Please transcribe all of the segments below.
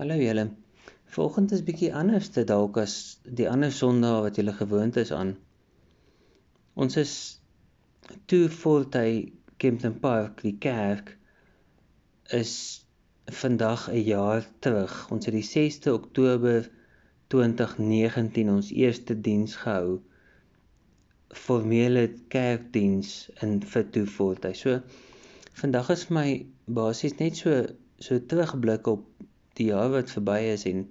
Hallo julle. Vanoggend is bietjie anders te dalk as die ander Sondae wat julle gewoond is aan. Ons is toe voorty Kempton Park, die kerk is vandag 'n jaar terug. Ons het die 6de Oktober 2019 ons eerste diens gehou. Formele kerkdiens in Fitu voorty. So vandag is my basies net so so terugblik op die jaar wat verby is en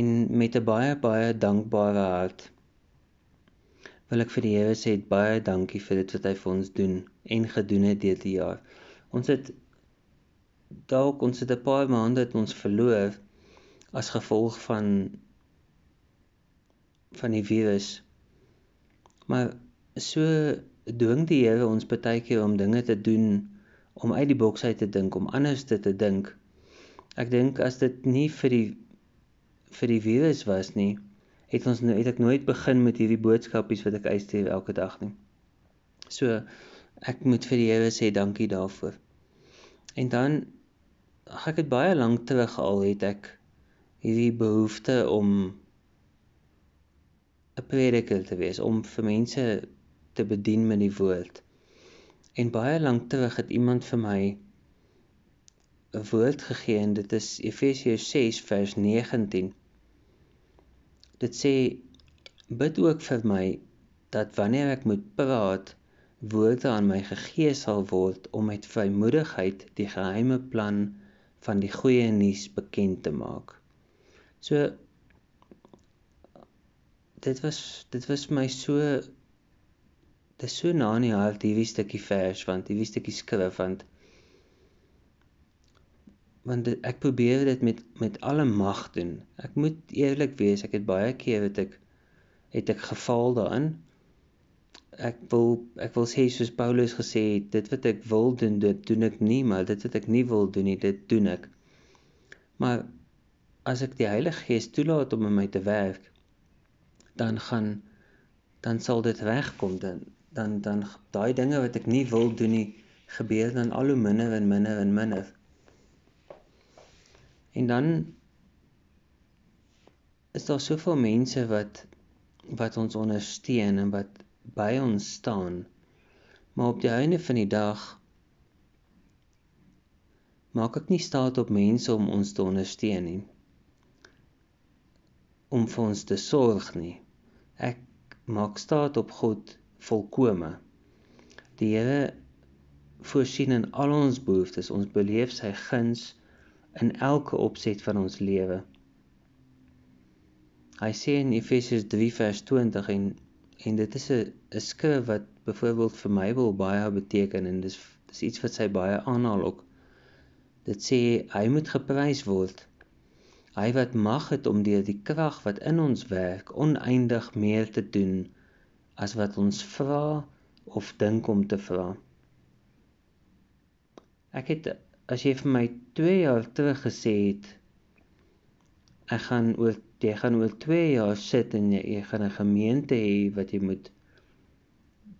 en met 'n baie baie dankbare hart wil ek vir die Here sê baie dankie vir dit wat hy vir ons doen en gedoen het deur die jaar. Ons het dalk ons het 'n paar maande het ons verloor as gevolg van van die virus. Maar so dwing die Here ons baie keer om dinge te doen om uit die boks uit te dink, om anders te, te dink. Ek dink as dit nie vir die vir die virus was nie, het ons nou het ek nooit begin met hierdie boodskapies wat ek uitstuur elke dag nie. So ek moet vir die Here sê dankie daarvoor. En dan ek het baie lank terug al het ek hierdie behoefte om 'n prediker te wees, om vir mense te bedien met die woord. En baie lank terug het iemand vir my woord gegee en dit is Efesiërs 6 vers 19. Dit sê bid ook vir my dat wanneer ek moet praat, woorde aan my gegee sal word om met vrymoedigheid die geheime plan van die goeie nuus bekend te maak. So dit was dit was my so dit is so na in die hart hierdie stukkie vers want hierdie stukkie skrif want want ek probeer dit met met alle mag doen. Ek moet eerlik wees, ek het baie keer het ek het ek geval daarin. Ek wil ek wil sê soos Paulus gesê het, dit wat ek wil doen, dit doen ek nie, maar dit wat ek nie wil doen nie, dit doen ek. Maar as ek die Heilige Gees toelaat om in my te werk, dan gaan dan sal dit regkom dan dan dan daai dinge wat ek nie wil doen nie, gebeur dan al hoe minder en minder en minder. En dan is daar soveel mense wat wat ons ondersteun en wat by ons staan. Maar op die einde van die dag maak ek nie staat op mense om ons te ondersteun nie. Om vir ons te sorg nie. Ek maak staat op God volkome. Die Here voorsien in al ons behoeftes. Ons beleef sy guns in elke opset van ons lewe. Hy sê in Efesiërs 3 vers 20 en en dit is 'n 'n skrif wat byvoorbeeld vir my wil baie beteken en dis dis iets wat sy baie aanhaal ook. Dit sê hy moet geprys word. Hy wat mag het om deur die krag wat in ons werk oneindig meer te doen as wat ons vra of dink om te vra. Ek het as jy vir my 2 jaar terug gesê het ek gaan oor jy gaan oor 2 jaar sit en jy, jy gaan 'n gemeente hê wat jy moet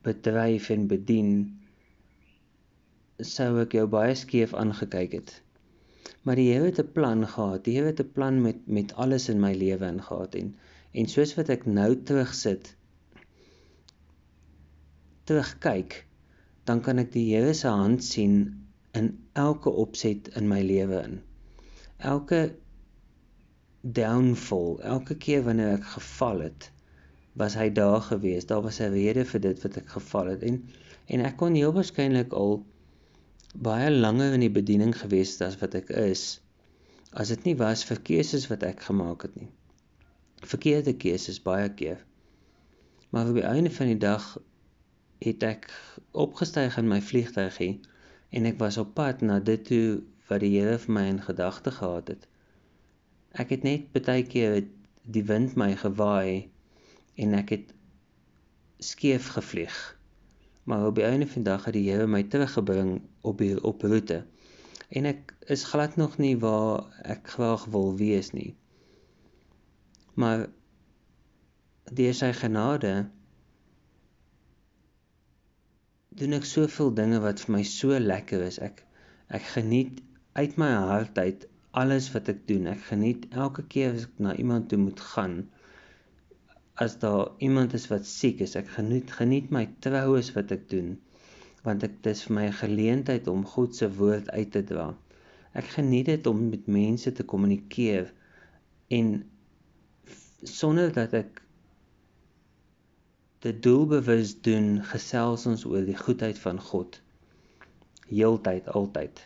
bedryf en bedien sou ek jou baie skeef aangekyk het. Maar die Here het 'n plan gehad. Die Here het 'n plan met met alles in my lewe ingehaat en en soos wat ek nou terugsit terugkyk, dan kan ek die Here se hand sien in elke opset in my lewe in. Elke downfall, elke keer wanneer ek geval het, was hy daar gewees. Daar was 'n rede vir dit wat ek geval het en en ek kon heel waarskynlik al baie langer in die bediening gewees het as wat ek is as dit nie was vir keuses wat ek gemaak het nie. Verkeerde keuses baie keer. Maar op die einde van die dag het ek opgestyg in my vliegtuigie en ek was op pad na dit toe wat die Here vir my in gedagte gehad het. Ek het net baie keer die wind my gewaai en ek het skeef gevlieg. Maar op die einde van die dag het die Here my teruggebring op die op roete. En ek is glad nog nie waar ek graag wil wees nie. Maar deur sy genade doen ek soveel dinge wat vir my so lekker is. Ek ek geniet uit my hart uit alles wat ek doen. Ek geniet elke keer as ek na iemand toe moet gaan. As daar iemand is wat siek is, ek geniet geniet my troues wat ek doen want ek dis vir my 'n geleentheid om God se woord uit te dra. Ek geniet dit om met mense te kommunikeer en sonder dat ek dit doelbewus doen, gesels ons oor die goedheid van God. Heeltyd, altyd.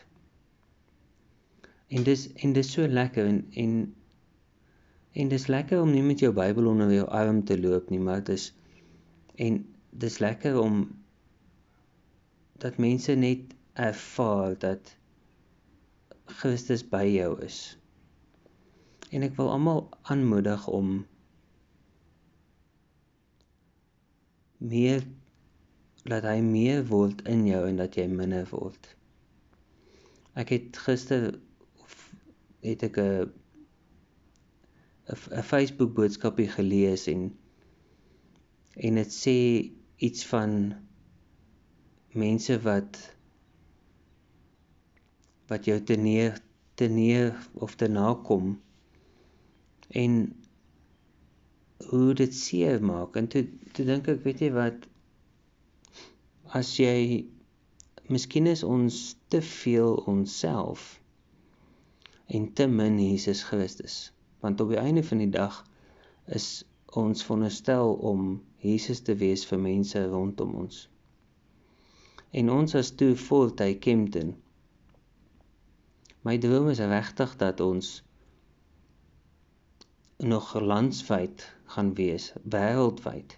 En dis en dis so lekker en en en dis lekker om nie met jou Bybel onder jou arm te loop nie, maar dis en dis lekker om dat mense net ervaar dat Christus by jou is. En ek wil almal aanmoedig om meer laat hy meer word in jou en dat jy minder word. Ek het gister het ek 'n 'n Facebook boodskapie gelees en en dit sê iets van mense wat wat jou te neer te neer of te nakom en hoe dit seer maak en toe toe dink ek weet jy wat as jy miskien is ons te veel onsself en te min Jesus Christus. Want op die einde van die dag is ons veronderstel om Jesus te wees vir mense rondom ons. En ons as toe volty Kempton. My droom is regtig dat ons nog landwyd gaan wees, wêreldwyd.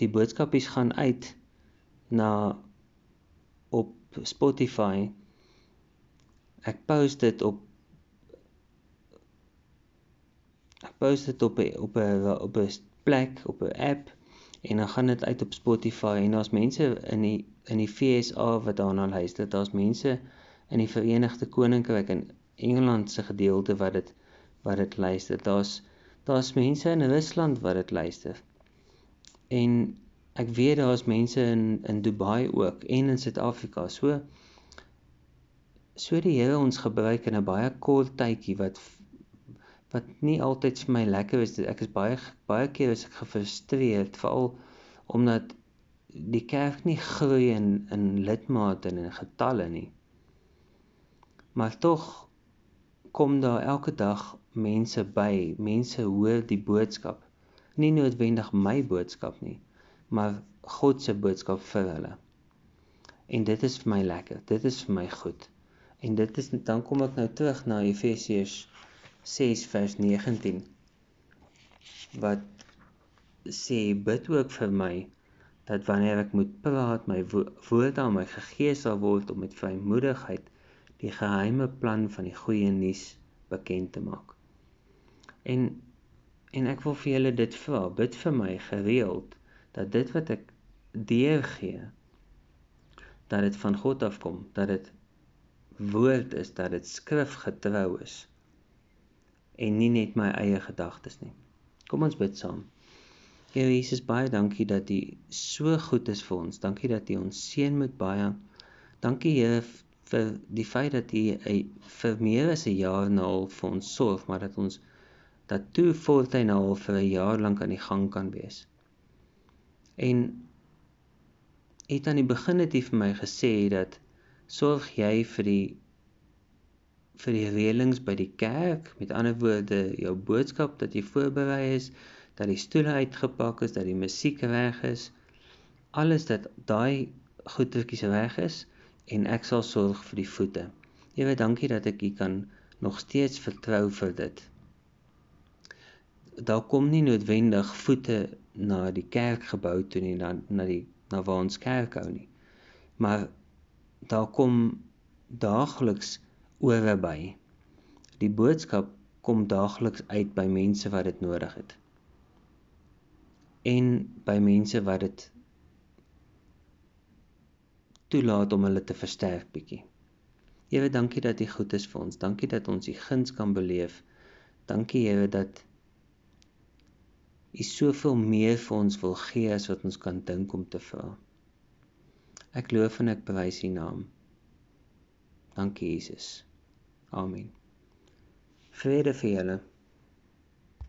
Die boodskapies gaan uit na op Spotify ek post dit op ek post dit op op 'n op 'n plek op 'n app en dan gaan dit uit op Spotify en daar's mense in die in die FSA wat daarna luister. Daar's mense in die Verenigde Koninkryk en Engeland se gedeelte wat dit wat dit luister. Daar's daar's mense in Rusland wat dit luister. En ek weet daar's mense in in Dubai ook en in Suid-Afrika. So so die Here ons gebruik in 'n baie kort tydjie wat wat nie altyd vir my lekker is. Ek is baie baie keer is ek gefrustreerd veral omdat die kerk nie groei in in lidmate en in getalle nie. Maar tog kom daar elke dag mense by. Mense hoor die boodskap. Nie noodwendig my boodskap nie, maar God se boodskap vir hulle. En dit is vir my lekker. Dit is vir my goed. En dit is dan kom ek nou terug na Efesiërs 6 vers 19 wat sê bid ook vir my dat wanneer ek moet praat my woorde aan my gegee sal word om met vrymoedigheid die geheime plan van die goeie nuus bekend te maak. En en ek wil vir julle dit vra, bid vir my gereeld dat dit wat ek deurgee dat dit van God afkom, dat dit woord is dat dit skrifgetrou is en nie net my eie gedagtes nie. Kom ons bid saam. Here Jesus, baie dankie dat U so goed is vir ons. Dankie dat U ons seën met baie. Dankie Here vir die feit dat U vir meer as 'n jaar nou al vir ons sorg, maar dat ons dat toe voortdurend nou al vir 'n jaar lank aan die gang kan wees. En het aan die begin het U vir my gesê dat sorg jy vir die vir die reëlings by die kerk met ander woorde jou boodskap dat jy voorberei is dat die stoele uitgepak is dat die musiek reg is alles dat daai goedertjies reg is en ek sal sorg vir die voete Here dankie dat ek u kan nog steeds vertrou vir dit daar kom nie noodwendig voete na die kerkgebou toe nie na na die na waar ons kerk hou nie maar daar kom daagliks ore by. Die boodskap kom daagliks uit by mense wat dit nodig het. En by mense wat dit toelaat om hulle te versterk bietjie. Here, dankie dat U goed is vir ons. Dankie dat ons U guns kan beleef. Dankie Here dat U soveel meer vir ons wil gee as wat ons kan dink om te vra. Ek loof en ek prys U naam. Dankie Jesus. Amen. Vrede vir julle.